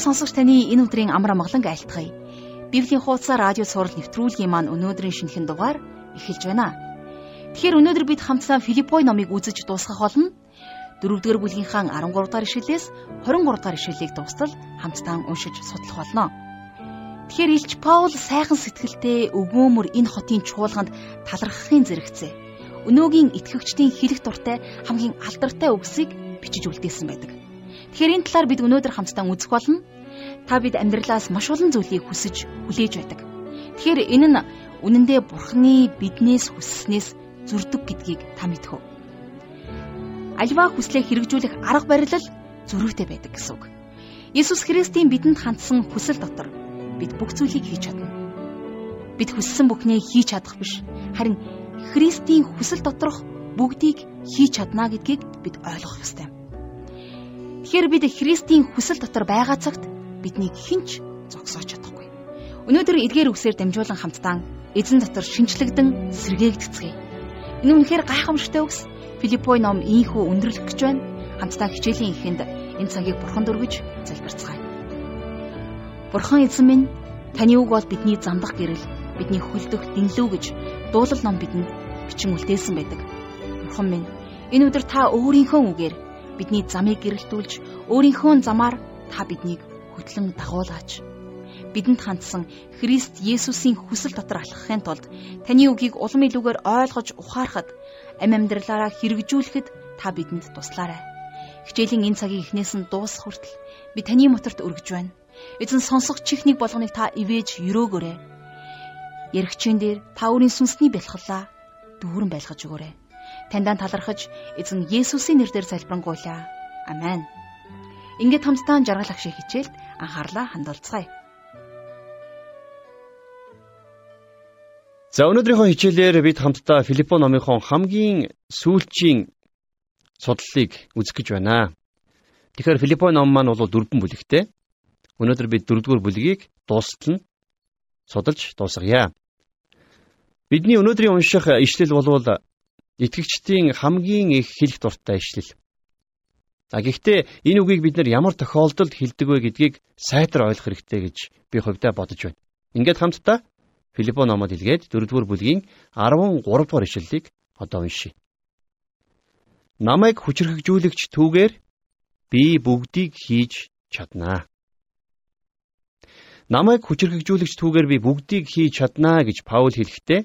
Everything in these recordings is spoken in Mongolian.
сонсогч таны энэ өдрийн амар амгалан айлтгая. Библийн хуудас радио сурал нэвтрүүлгийн маань өнөөдрийн шинэхэн дугаар эхэлж байна. Тэгэхээр өнөөдөр бид хамтдаа Филиппой номыг үзэж дуусгах болно. 4-р бүлгийнхаа 13 дахь ишлэлээс 23 дахь ишлэлийг дуустал хамтдаа уншиж судлах болно. Тэгэхээр Илч Паул сайхан сэтгэлтэй өгөөмөр энэ хотын чуулганд талархахын зэрэгцээ. Өнөөгийн итгэгчдийн хэлэх дуртай хамгийн алдартай үгсийг бичиж үлдээсэн байдаг. Тэгэхээр энэ талаар бид өнөөдөр хамтдаа үзэх болно. Та бид амьдралаас маш олон зүйлийг хүсэж хүлээж байдаг. Тэгэхээр энэ нь үнэндээ Бурхны биднээс хүсснээс зөрдөг гэдгийг та мэдэх үү? Альва хүслээ хэрэгжүүлэх арга барил зөрүүтэй байдаг гэсэн үг. Иесус Христийн бидэнд хандсан хүсэл дотор бид бүх зүйлийг хийж чадна. Бид хүссэн бүхнээ хийж чадах биш. Харин Христийн хүсэл доторх бүгдийг хийж чадна гэдгийг бид ойлгох ёстой. Тэгэхээр бид Христийн хүсэл дотор байгаа цагт биднийг хинч зогсоож чадахгүй. Өнөөдөр эдгээр үгсээр дамжуулан хамтдаа эзэн дотор шинчлэгдэн сэргээгдэцгээе. Энэ үнэхээр гайхамшигтай үгс. Филиппой ном ийхүү өндөрлөх гэж байна. Хамтдаа хичээлийн эхэнд энэ цагийг бурханд өргөж залбирцгаая. Бурхан эзэн минь таны үг бол бидний замдах гэрэл, бидний хөлдөх дэнлүү гэж дуулал ном бидэнд бичин үлдээсэн байдаг. Бурхан минь энэ өдөр та өөрийнхөө үгээр бидний замыг гэрэлтүүлж өөрийнхөө замаар та биднийг хөтлөн дагуулаач. Бидэнд хандсан Христ Есүсийн хүсэл дотор алхахын тулд таны үгийг улам илүүгээр ойлгож ухаарахад амь амьдралаараа хэрэгжүүлэхэд та бидэнд туслаарай. Хичээлийн энэ цагийн эхнээс нь дуусах хүртэл би таны моторт өргөж байна. Эзэн сонсох чихнийг болгоныг та ивэж өрөөгөөрэй. Яригчэн дээр та өөрийн сүнсний бэлхэллаа дүүрэн байлгаж өгөөрэй таньдаа талархаж эзэн Есүсийн нэрээр залбирanгуйлаа. Амен. Ингээд хамтдаа жаргал агшиг хичээлд анхаарлаа хандуулцгаая. За өнөөдрийнхөө хичээлээр бид хамтдаа Филиппо номынхон хамгийн сүүлчийн судлалыг үзэх гэж байна. Тэгэхээр Филиппо ном маань бол дөрвөн бүлэгтэй. Өнөөдөр бид дөрөвдүгээр бүлгийг дуустал нь судалж дуусгая. Бидний өнөөдрийн унших ишлэл болвол итгэгчдийн хамгийн их хэлэх дуртай ишлэл. За гэхдээ энэ үгийг бид нар ямар тохиолдолд хэлдэг вэ гэдгийг сайтар ойлгох хэрэгтэй гэж би хувьдаа бодож байна. Ингээд хамтдаа Филиппо номод илгээд 4-р бүлгийн 13-р ишлэлийг одоо уншийе. Намайг хүчрхэгжүүлэгч түүгээр би бүгдийг хийж чаднаа. Намайг хүчрхэгжүүлэгч түүгээр би бүгдийг хийж чаднаа гэж Паул хэлэхдээ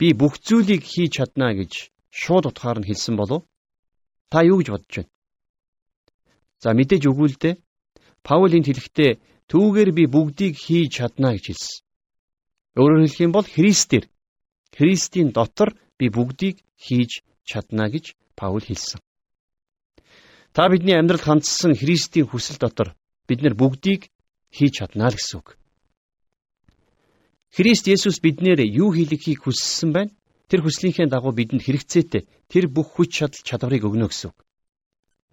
би бүх зүйлийг хийж чадна гэж шууд утгаар нь хэлсэн болов та юу гэж бодож байна? За мэдээж дээ. Паул энд хэлэхдээ түүгээр би бүгдийг хийж чадна гэж хэлсэн. Өөрөөр хэлэх юм бол Христээр Христийн дотор би бүгдийг хийж чадна гэж Паул хэлсэн. Та бидний амьдралд хандсан Христийн хүсэл дотор бид нар бүгдийг хийж чадна л гэсэн үг. Христ Есүс биднээр юу хийлгэхийг хүссэн байна? Тэр хүслийнхээ дагуу бидэнд хэрэгцээтэй тэр бүх хүч чадал чадварыг өгнө гэсэн.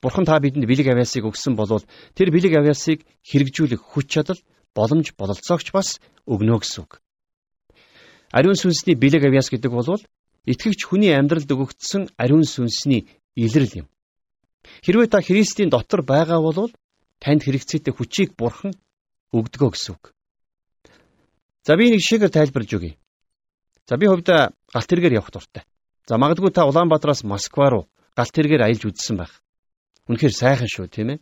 Бурхан та бидэнд бэлэг авяасыг өгсөн болвол тэр бэлэг авяасыг хэрэгжүүлэх хүч чадал, боломж, бололцоогч бас өгнө гэсэн. Ариун сүнсний бэлэг авяас гэдэг бол итгэгч хүний амьдралд өгөгдсөн ариун сүнсний илрэл юм. Хэрвээ та Христийн дотор байгаа бол танд хэрэгцээтэй хүчийг Бурхан өгдөгөө гэсэн. За би нэг жишээгээр тайлбарлаж өгье. За би хувьдаа галт тэргээр явах дуртай. За магадгүй та Улаанбаатараас Москва руу галт тэргээр аялж үзсэн байх. Үнэхээр сайхан шүү, тийм ээ.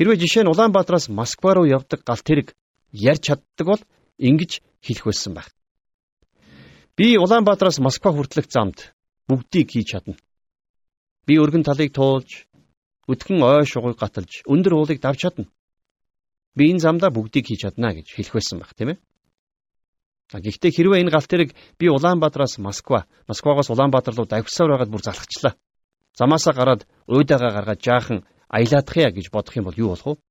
Хэрвээ жишээ нь Улаанбаатараас Москва руу явдаг галт тэрэг ярьж чаддаг бол ингэж хэлэх байсан байх. Би Улаанбаатараас Москва хүртэлх замд бүгдийг хийж чадна. Би өргөн талыг туулж, өдгөн ой шугыг гаталж, өндөр уулыг давж чадна. Би энэ замдаа бүгдийг хийж чадна гэж хэлэх байсан байх, тийм ээ. Гэхдээ хэрвээ энэ галт тэрэг би Улаанбаатараас Москва, Москвагаас Улаанбаатар руу давхсаар байгаад бүр залхачлаа. Замаасаа гараад уйдаага гаргаад жаахан аялаадах яа гэж бодох юм бол юу болох вэ?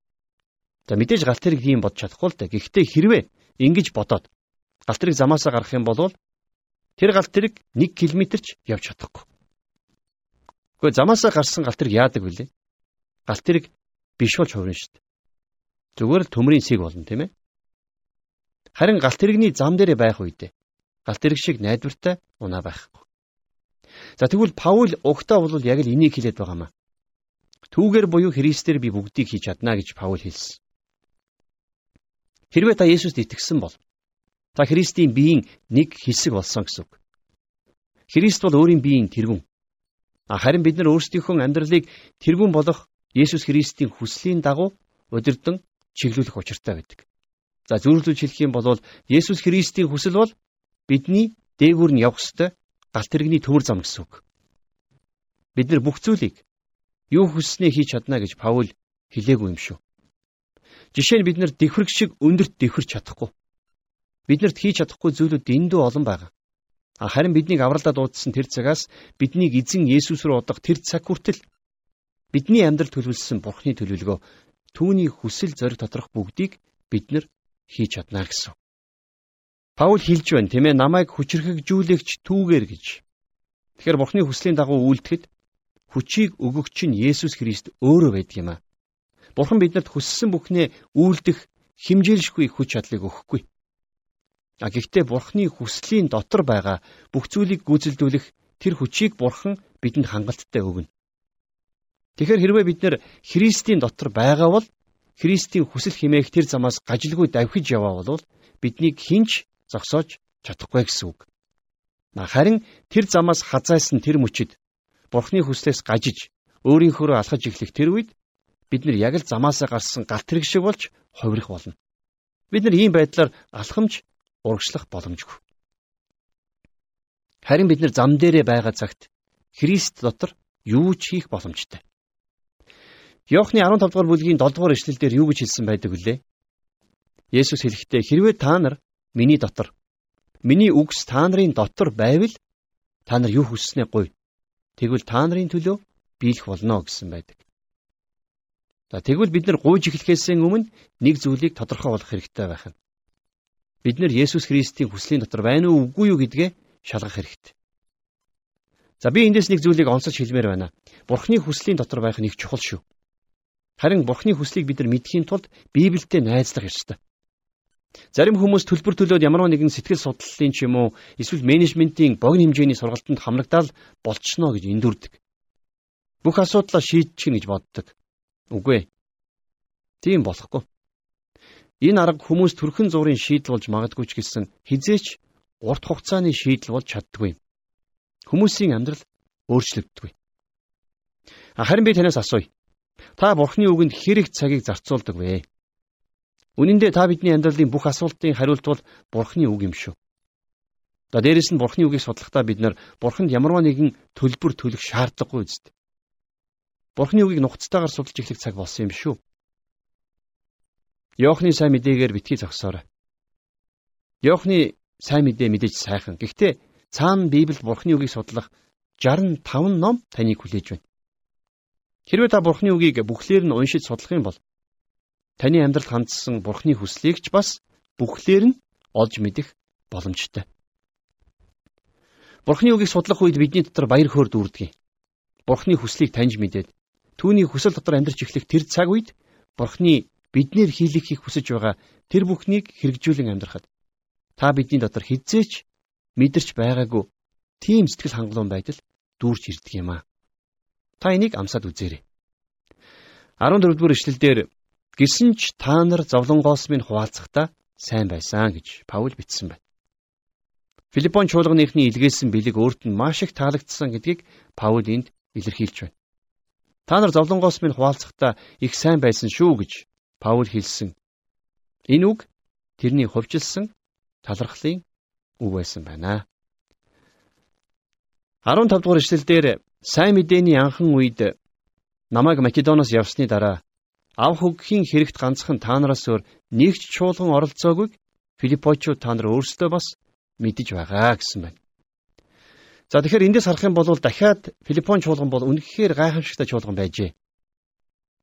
За мэдээж галт тэрэг ийм бодож чадахгүй л дээ. Гэхдээ хэрвээ ингэж бодоод галт тэрэг замаасаа гарах юм бол тэр галт тэрэг 1 км ч явж чадахгүй. Гэхдээ замаасаа гарсан галт тэрэг яадаг вүлээ? Галт тэрэг биш болж хувирна шүү дээ. Зүгээр л төмрийн сэг болно тийм ээ. Харин галт тэрэгний зам дээрээ байх үедээ галт тэрэг шиг найдвартай унаа байхгүй. За тэгвэл Паул угтаа бол яг л энийг хэлээд байгаамаа. Түүгээр буюу Христээр би бүгдийг хийж чадна гэж Паул хэлсэн. Хэрвээ та Есүст итгэсэн бол та Христийн биеийн нэг хэсэг болсон гэсэн үг. Христ бол өөрийн биеийн тэргүүн. Харин бид нар өөрсдийнхөө амьдралыг тэргүүн болгох Есүс Христийн хүслийн дагуу удирдан чиглүүлэх учиртай байдаг. За зөвлөж хэлэх юм бол Есүс Христийн хүсэл бол бидний дээгүүр нь явах ёстой галт тэрэгний төмөр зам гэсэн үг. Бид нар бүх зүйлийг юу хүссэний хийж чадна гэж Паул хэлээгүй юм шүү. Жишээ нь бид нар дэвхрэг шиг өндөрт дэвхэрч чадахгүй. Биднэрт хийж чадахгүй зүйлүүд эндүү олон байгаа. Харин биднийг авралдаа дуудсан тэр цагаас биднийг эзэн Есүс рүү удах тэр цаг хүртэл бидний амьдрал төлөвлөсөн Бурхны төлөвлөгөө түүний хүсэл зориг доторх бүгдийг бид нар хийж чадна гэсэн. Паул хэлж байна тийм ээ намайг хүчрхэгжүүлэгч түүгээр гэж. Тэгэхээр Бурхны хүслийн дагуу үйлдэхэд хүчийг өгөгч нь Есүс Христ өөрөө байдаг юм аа. Бурхан бидэнд хүссэн бүхнээ үйлдэх химжээлшгүй хүч чадлыг өгөхгүй. А гэхдээ Бурханы хүслийн дотор байгаа бүх зүйлийг гүйцэлдүүлэх тэр хүчийг Бурхан бидэнд хангалттай өгнө. Тэгэхээр хэрвээ бид нэр Христийн дотор байгаа бол Христийн хүсэл химээх тэр замаас гажилгүй давхиж яваа бол биднийг хинч зогсоож чадахгүй гэсэн үг. Харин тэр замаас хазайсан тэр мөчид Бурхны хүслээс гажиж өөрийнхөө алхаж эхлэх тэр үед бид нар яг л замаасаа гарсан галт тэрэг шиг болж хувирах болно. Бид нар ийм байдлаар алхамж урагшлах боломжгүй. Харин бид нар зам дээрээ байгаа цагт Христ дотор юу ч хийх боломжтой. Йоохны 15 дугаар бүлгийн 7 дугаар эшлэлдэр юу гэж хэлсэн байдаг вүлээ? Есүс хэлэхдээ хэрвээ та нар миний дотор миний үгс та нарын дотор байвал та нар юу хүсснээ гуй. Тэгвэл та нарын төлөө биелэх болно гэсэн байдаг. За тэгвэл бид нар гуйж эхлэхээс өмнө нэг зүйлийг тодорхой болгох хэрэгтэй байх нь. Бид нар Есүс Христийн хүслийн дотор байна уу үгүй юу гэдгээ шалгах хэрэгтэй. За би эндээс нэг зүйлийг онцолж хэлмээр байна. Бурхны хүслийн дотор байх нь их чухал шүү. Харин Бурхны хүслийг бид нар мэдхийн тулд Библиэд найзлах ёстой. Зарим хүмүүс төлбөр төлөөд ямар нэгэн сэтгэл судлалын ч юм уу эсвэл менежментийн богино хэмжээний сургалтанд хамрагдаад болчихно гэж эндүрдэг. Бүх асуудлаа шийдчих гэж боддог. Үгүй ээ. Тийм болохгүй. Энэ арга хүмүүс төрхөн зургийн шийдэл болж магадгүй ч гэсэн хизээч урт хугацааны шийдэл болж чаддгүй. Хүмүүсийн амьдрал өөрчлөгддөг. Харин би танаас асууя. Та Бурхны үгэнд хэрэг цагийг зарцуулдаг вэ? Үнэн дээр та бидний амьдралын бүх асуултын хариулт бол Бурхны үг юм шүү. За дээрэс нь Бурхны үгийг судлахдаа бид нар Бурханд ямарваа нэгэн төлбөр төлөх шаардлагагүй үст. Бурхны үгийг нухацтайгаар судалж эхлэх цаг болсон юм шүү. Йоохны сайн мэдээгээр битгий зогсоорой. Йоохны сайн мэдээ мэдээж сайхан. Гэхдээ цаана Библиэд Бурхны үгийг судлах 65 ном таныг хүлээж байна. Хэрвээ та Бурхны үгийг бүхлээр нь уншиж судлах юм бол таны амьдралд хандсан Бурхны хүслийг ч бас бүхлээр нь олж мэдэх боломжтой. Бурхны үгийг судлах үед бидний дотор баяр хөөр дүүрдэг. Бурхны хүслийг таньж мэдээд Түүний хүсэл дотор амьдарч эхлэх тэр цаг үед Бурхны биднэр хийлгэхийг хүсэж байгаа тэр бүхнийг хэрэгжүүлэн амьдрахад та бидний дотор хизээч мэдэрч байгаагүй тийм сэтгэл хангалуун байдал дүүрч ирдэг юм аа. Та энийг амсаад үзээрэй. 14 дугаар эшлэлдэр гисэн ч та нар зовлонгоос минь хуваалцахдаа сайн байсан гэж Паул бичсэн байна. Филиппон чуулганыхны илгээсэн бэлэг өөрт нь маш их таалагдсан гэдгийг Паул энд илэрхийлж байна. Та нар зовлонгоос минь хуваалцахдаа их сайн байсан шүү гэж Паул хэлсэн. Энэ үг тэрний хувьчилсан талархлын үг байсан байна. 15 дугаар эшлэлдэр сайн мэдээний анхан үед намайг Македоноос явсны дараа ав хөгхийн хэрэгт ганцхан та нараас өөр нэгч чуулган оролцоогүйг Филиппочууд та нар өөрсдөө бас мэдэж байгаа гэсэн байна. За тэгэхээр эндээс харах юм бол дахиад Филиппон чуулган бол үнэхээр гайхамшигтай чуулган байжээ.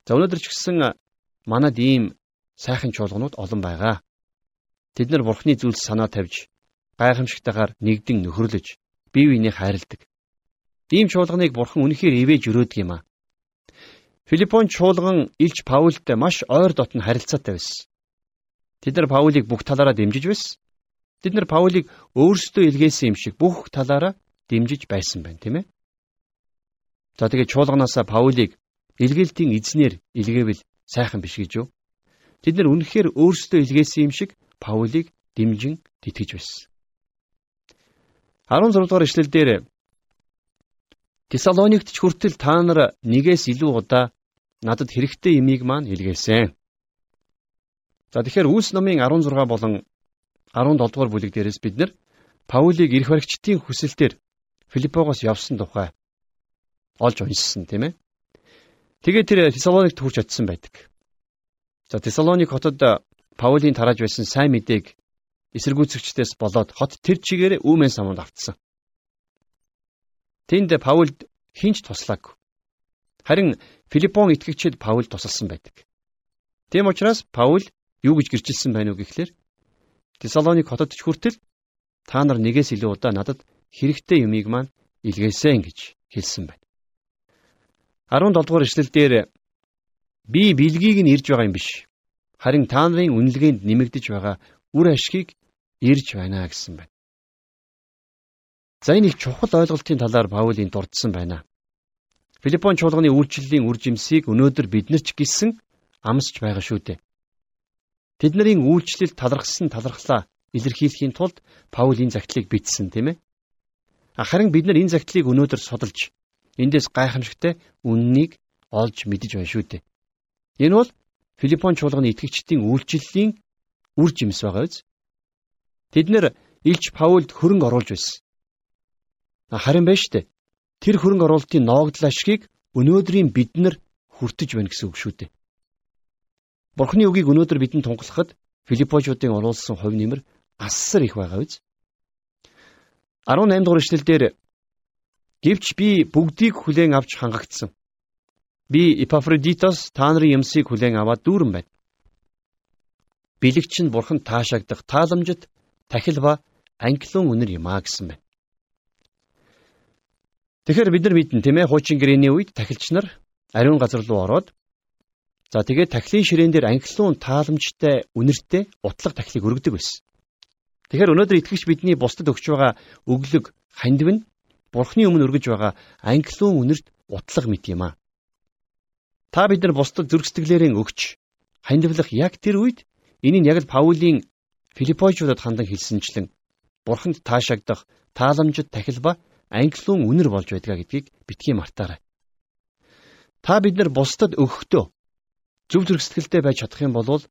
За өнөөдөр ч гэсэн манад ийм сайхан чуулганууд олон байгаа. Тэд нар Бурхны зүйлс санаа тавьж гайхамшигтайгаар нэгдэн нөхөрлөж бие биенээ хайрладаг. Ийм чуулганыг Бурхан үнэхээр ивэж өрөөдөг юм аа. Филиппон чуулган Илч Паултай маш ойр дотн харилцаатай байсан. Тэд нар Паулийг бүх талаараа дэмжиж байсан. Тэд нар Паулийг өөрсдөө илгээсэн юм шиг бүх талаараа дэмжиж байсан байна, тийм ээ. За тэгээд чуулганаасаа Паулийг илгээлтийн эзнэр илгээвэл сайхан биш гэж юу? Тэд нар үнэхээр өөрсдөө илгээсэн юм шиг Паулийг дэмжин тэтгэж байсан. 16 дугаар эшлэлдэр Тесалоникт ч хүртэл та нар нэгээс илүү удаа надад хэрэгтэй имийг маань илгээсэн. За тэгэхээр Үлс номын 16 болон 17 дугаар бүлэг дээрээс бид нар Паулийг эрх баригчдын хүсэлтээр Филиппогоос явсан тухай олж уншсан тийм ээ. Тэгээд тэр Тесалоникт хүрч очисон байдаг. За Тесалоник хотод Паулийн тарааж байсан сайн мэдээг эсэргүүцэгчдээс болоод хот тэр чигээр үүмэн самунд автсан. Тэнд Паулд хинч туслаагүй. Харин Филиппон итгэгчид Паул тусалсан байдаг. Тийм учраас Паул юу гэж гэрчилсэн байна уу гэхлээр Тесалоник хотод ч хүртэл та нар нэгээс илүү удаа надад хэрэгтэй юмыг маань илгээсэн гэж хэлсэн байна. 17 дугаар эшлэлдэр би бэлгийг нь ирж байгаа юм биш. Харин та нарын үнэлгээнд нэмэгдэж байгаа үр ашгийг ирж байна гэсэн байна. За энэ их чухал ойлголтын талаар Паулийн дурдсан байна. Филиппон чуулганы үйлчлэлийн үр жимсийг өнөөдөр бид нар ч гисэн амсч байгаа шүү дээ. Тэдний үйлчлэл талархсан талархлаа илэрхийлэхийн тулд Паул энэ загтлыг бичсэн тийм ээ. Харин бид нар энэ загтлыг өнөөдөр судалж эндээс гайхамшигтай үннийг олж мэдэж байна шүү дээ. Энэ бол Филиппон чуулганы итгэгчдийн үйлчлэлийн үр жимс байгаа биз? Тэд нэр Илч Паулд хөрөнгө оруулж байсан. Харин байна штэ. Тэр хөрөнгө оруулалтын ноогдол ашгийг өнөөдрийн бид нар хүртэж байна гэсэн үг шүү дээ. Бурхны үгийг өнөөдөр бидэнд тунгалахад Филиппожуудын оруулсан хувь нэмэр асар их байгаа биз? 18 дугаар эшлэлдэр Гэвч би бүгдийг хүлээн авч хангагдсан. Би Эпафродитос та нарын юмсыг хүлээн аваад дүүрэн байна. Билэгч нь бурхан таашаагдах тааламжид тахил ба англиун үнэр юм а гэсэн байна. Тэгэхээр бид нар мэднэ тийм ээ хуучин гэрээний үед тахилч нар ариун газар руу ороод за тэгээд тахилын ширээн дээр анхлуун тааламжтай үнэртэй утлаг тахилыг өргөдөг байсан. Тэгэхээр өнөөдөр итгэгч бидний бусдад өгч байгаа өглөг хандив нь бурхны өмнө өргөж байгаа анхлуун үнэрт утлаг мэт юм аа. Та бид нар бусдад зүрх сэтгэлээрээ өгч хандивлах яг тэр үед энэ нь яг л Паулийн Филиппойчуудад хандан хэлсэнчлэн бурханд таашаагдах тааламжид тахил ба англиун үнэр болж байдгаа гэдгийг битгий мартаарай. Та бид нар бусдад өгөхдөө зөв зөрсгөлтэй байж чадах юм бол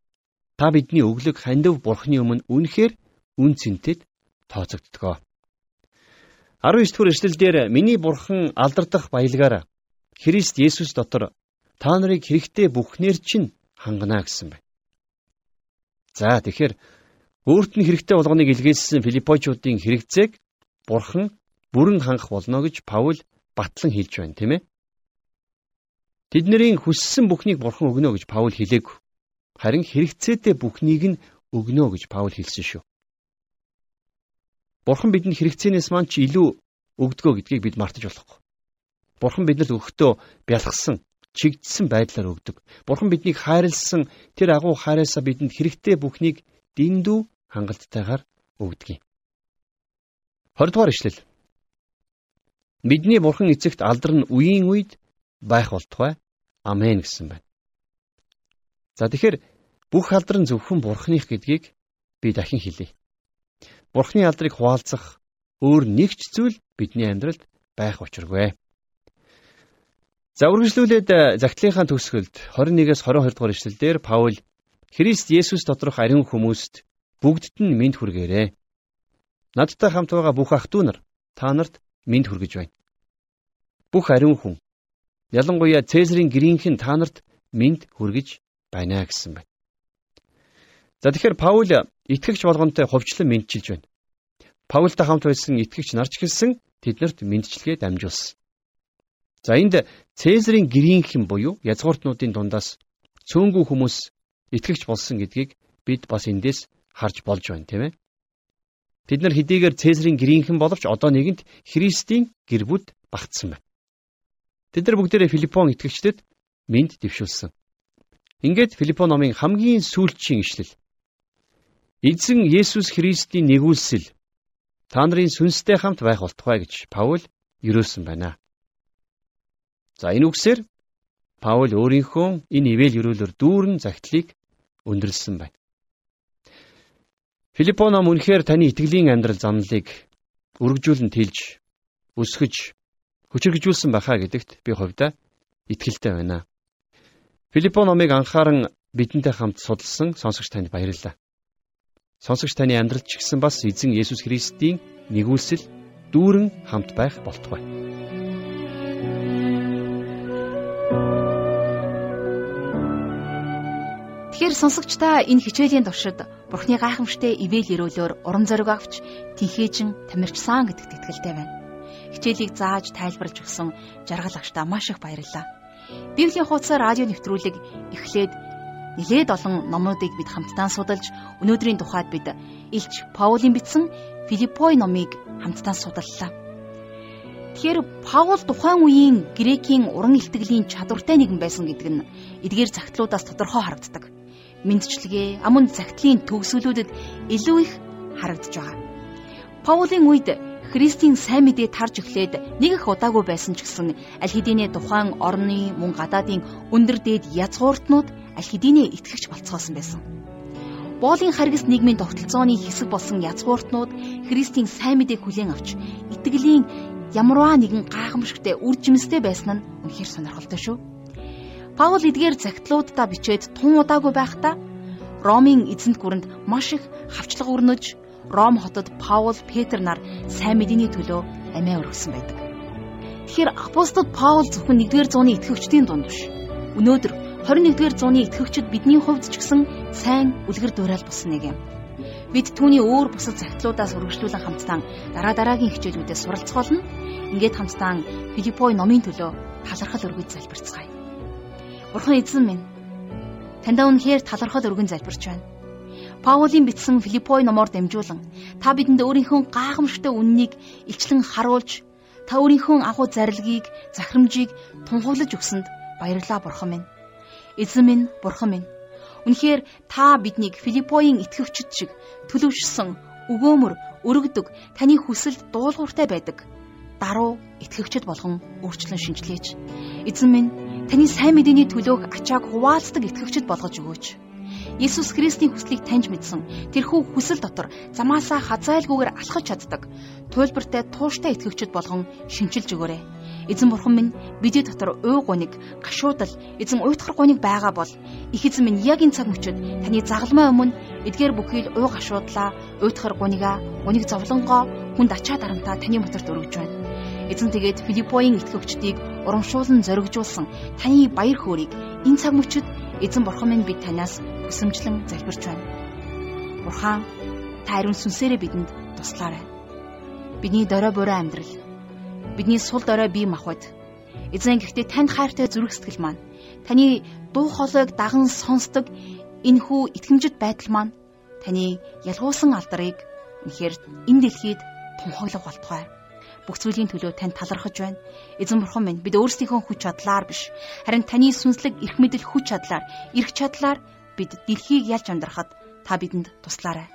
та бидний өглөг хандив бурхны өмнө үнэхээр үн цэнтэд тооцогддог. 19 дэх эшлэлдэр миний бурхан алдардах баялгаараа Христ Есүс дотор та нарыг хэрэгтэй бүхнээр чинь хангана гэсэн байна. За тэгэхээр өөрт нь хэрэгтэй болгоныг илгээсэн Филиппойчуудын хэрэгцээг бурхан бүрэн хангах болно гэж Паул батлан хэлж байна, тийм ээ. Тэднэрийн хүссэн бүхнийг бурхан өгнө гэж Паул хэлээгүй. Харин хэрэгцээтэй бүхнийг нь өгнө гэж Паул хэлсэн шүү. Бурхан бидэнд хэрэгцээнээс маань ч илүү өгдгөө гэдгийг бид мартаж болохгүй. Бурхан бидэнд өгөхдөө бялхсан, чигдсэн байдлаар өгдөг. Бурхан биднийг хайрлсан тэр агуу хайраасаа бидэнд хэрэгтэй бүхнийг дэндүү хангалттайгаар өгдөг юм. 20 дугаар ишлэл. Бидний бурхан эцэгт алдар нь үеийн үед байх болтугай. Амен гэсэн байна. За тэгэхээр бүх алдар нь зөвхөн бурханых гэдгийг би дахин хэлье. Бурхны алдрыг хуваалцах өөр нэг ч зүйл бидний амьдралд байх учиргүй. За үргэлжлүүлээд загтлынхаа төгсгөлд 21-с 22 дугаар ишлэлдэр Паул Христ Есүс доторх ариун хүмүүст бүгдд нь мэд хүргээрэй. Надтай хамт байгаа бүх ах トゥ нар та нарт мэд хүргэж байна. Бүх ариун хүн ялангуяа Цэсарын гэрийнхэн та нарт мэд хүргэж байна гэсэн байна. За тэгэхээр Паул итгэгч болгонтой хувьчлан мэдчилж байна. Паултай хамт байсан итгэгч нарч гэлсэн тэднэрт мэдчилгээ дамжуулсан. За энд Цэсарын гэрийнхэн буюу язгууртнуудын дундаас цөөнгүү хүмүүс итгэгч болсон гэдгийг бид бас эндээс харж болж байна тийм ээ. Бид нар хэдийгээр Цэсарын гэрийнхэн боловч одоо нэгэнт Христийн гэр бүл багтсан байна. Тэд нар бүгдээрээ Филиппон итгэгчдэд мэд дэвшүүлсэн. Ингээд Филиппо номын хамгийн сүүлчийн ишлэл. Эзэн Есүс Христийн нэгүүлсэл та нарын сүнстэй хамт байх болтугай гэж Паул юрөөсөн байна. За энэ үгсээр Паул өөрийнхөө энэ ивэл өрөөлөөр дүүрэн загтлыг өндөрлсөн байна. Филиппо ном үнэхээр таны итгэлийн амьдрал замналыг өргөжүүлэн тэлж өсгөж хүчрэгжүүлсэн байхаа гэдэгт би хувьдаа итгэлтэй байна. Филиппо номыг анхааран бидэнтэй хамт судалсан сонсогч танд баярлалаа. Сонсогч таны амьдралд ч гэсэн бас эзэн Есүс Христийн нэгүүлсэл дүүрэн хамт байх болтугай. Тэгэхээр сонсогчдаа энэ хичээлийн туршид Бурхны гайхамшигт ивэл өрөөлөөр урам зориг авч тэнхээжин тамирчсан гэдэгт итгэлтэй байна. Хичээлийг зааж тайлбарлаж өгсөн жаргал агштаа маш их баярлалаа. Библийн хуудас радио нэвтрүүлэг эхлээд нэлээд олон номнуудыг бид хамтдаа судалж өнөөдрийн тухайд бид Илч Паулийн бичсэн Филиппой номыг хамтдаа судаллаа. Тэгэхээр Паул тухайн үеийн грекийн уран илтгэлийн чадвартай нэгэн байсан гэдэг нь эдгээр загтлуудаас тодорхой харагддаг мэдчилгээ, амун загтлын төгсгөлүүдэд илүү их харагдж байгаа. Паулийн үед Христийн сайн мэдээ тарж эхлээд нэг их удаагүй байсан ч гэсэн аль хэдийнэ тухайн орны мөн гадаадын өндөр дээд язгууртнууд аль хэдийнэ итгэгч болцгоосон байсан. Боолийн харгас нийгмийн тогтолцооны хэсэг болсон язгууртнууд Христийн сайн мэдээг хүлээн авч итгэлийн ямарваа нэгэн гайхамшигтай үр жимстэй байсан нь үнэхээр сонирхолтой шүү. Паул эдгээр загтлуудаа бичээд тун удаагүй байхдаа Ромын эзэнт гүрэнд маш их хавчлага өрнөж Ром хотод Паул Петр нар сайн мэдээний төлөө амиа өргөсөн байдаг. Тэгэхээр апостол Паул зөвхөн 1-р зууны итгэгчдийн дунд биш. Өнөөдөр 21-р зууны итгэгчид бидний хувьд ч гэсэн сайн үлгэр дуурайл болсон нэг юм. Бид түүний өөр бусад загтлуудаас үргэлжлүүлэн хамтдаа дараа дараагийн хичээлүүдэд суралцгаолно. Ингээд хамтдаа Филиппой номын төлөө талархал өргөж залбирцгаая. Бурхан эзэн минь таньда үнэхээр талархал өргөн залбирч байна. Паулийн бичсэн Филиппой номоор дамжуулан та бидэнд өөрийнхөө гайхамшигтай үннийг илчлэн харуулж та өөрийнхөө агуу зарилгийг, захирамжийг тунхаглаж өгсөнд баярлалаа Бурхан минь. Эзэн минь, Бурхан минь. Үнэхээр та биднийг Филиппоийн итгэвчд шиг төлөвшсөн, өгөөмөр, өргөдөг, таны хүсэлд дуулууртай байдаг даруй итгэгчд болгон өөрчлөн шинжилгээч. Эзэн минь таны сайн мэдээний төлөөх ачааг хуваалцдаг итгэгчд болгож өгөөч. Иесус Христийн хүслийг таньж мэдсэн тэрхүү хүсэл дотор замаасаа хазайлгүйгээр алхаж чаддаг туйлбартай тууштай итгэгчд болгон шинчилж өгөөрэй. Эзэн бурхан минь бидний дотор уй гуниг, гашуудал, эзэн уйтгар гуниг байгаа бол их эзэн минь яг энэ цаг мөчид таны загалмай өмнө эдгээр бүхий л уй гашуудлаа, уйтгар гунига, гуник зовлонгоо хүнд ачаа дарамтаа таны моторт өргөж байна. Эзэн тэгээд Филиппоийн итгэгчдийг урамшуулан зоригжуулсан таны баяр хөөргийг энэ цаг мөчид эзэн бурхан минь бид танаас хүсэмжлэн залбирч байна. Бурхан та ариун сүнсээрээ бидэнд туслаарай. Бидний дорой борой амьдрал бидний сул дорой бие махбод эзэн гэхдээ танд хайртай зүрх сэтгэл маань таны дуу хоолойг даган сонсдог энэ хүү итгэмжит байдал маань таны ялгуусан алдрыг үнэхээр энэ дэлхийд тунхаглах болтугай бүх зүйлийн төлөө танд талархаж байна. Эзэн бурхан минь бид өөрсдийнхөө хүч чадлаар биш харин таны сүнслэг эрх мэдэл хүч чадлаар эрх чадлаар бид дэлхийг ялж амьдрахад та бидэнд туслаарай.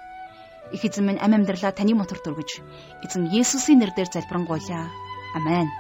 Их эзэн минь амь амьдралаа таны мотор дүргэж эзэн Есүсийн нэрээр залбирanгуйлаа. Амен.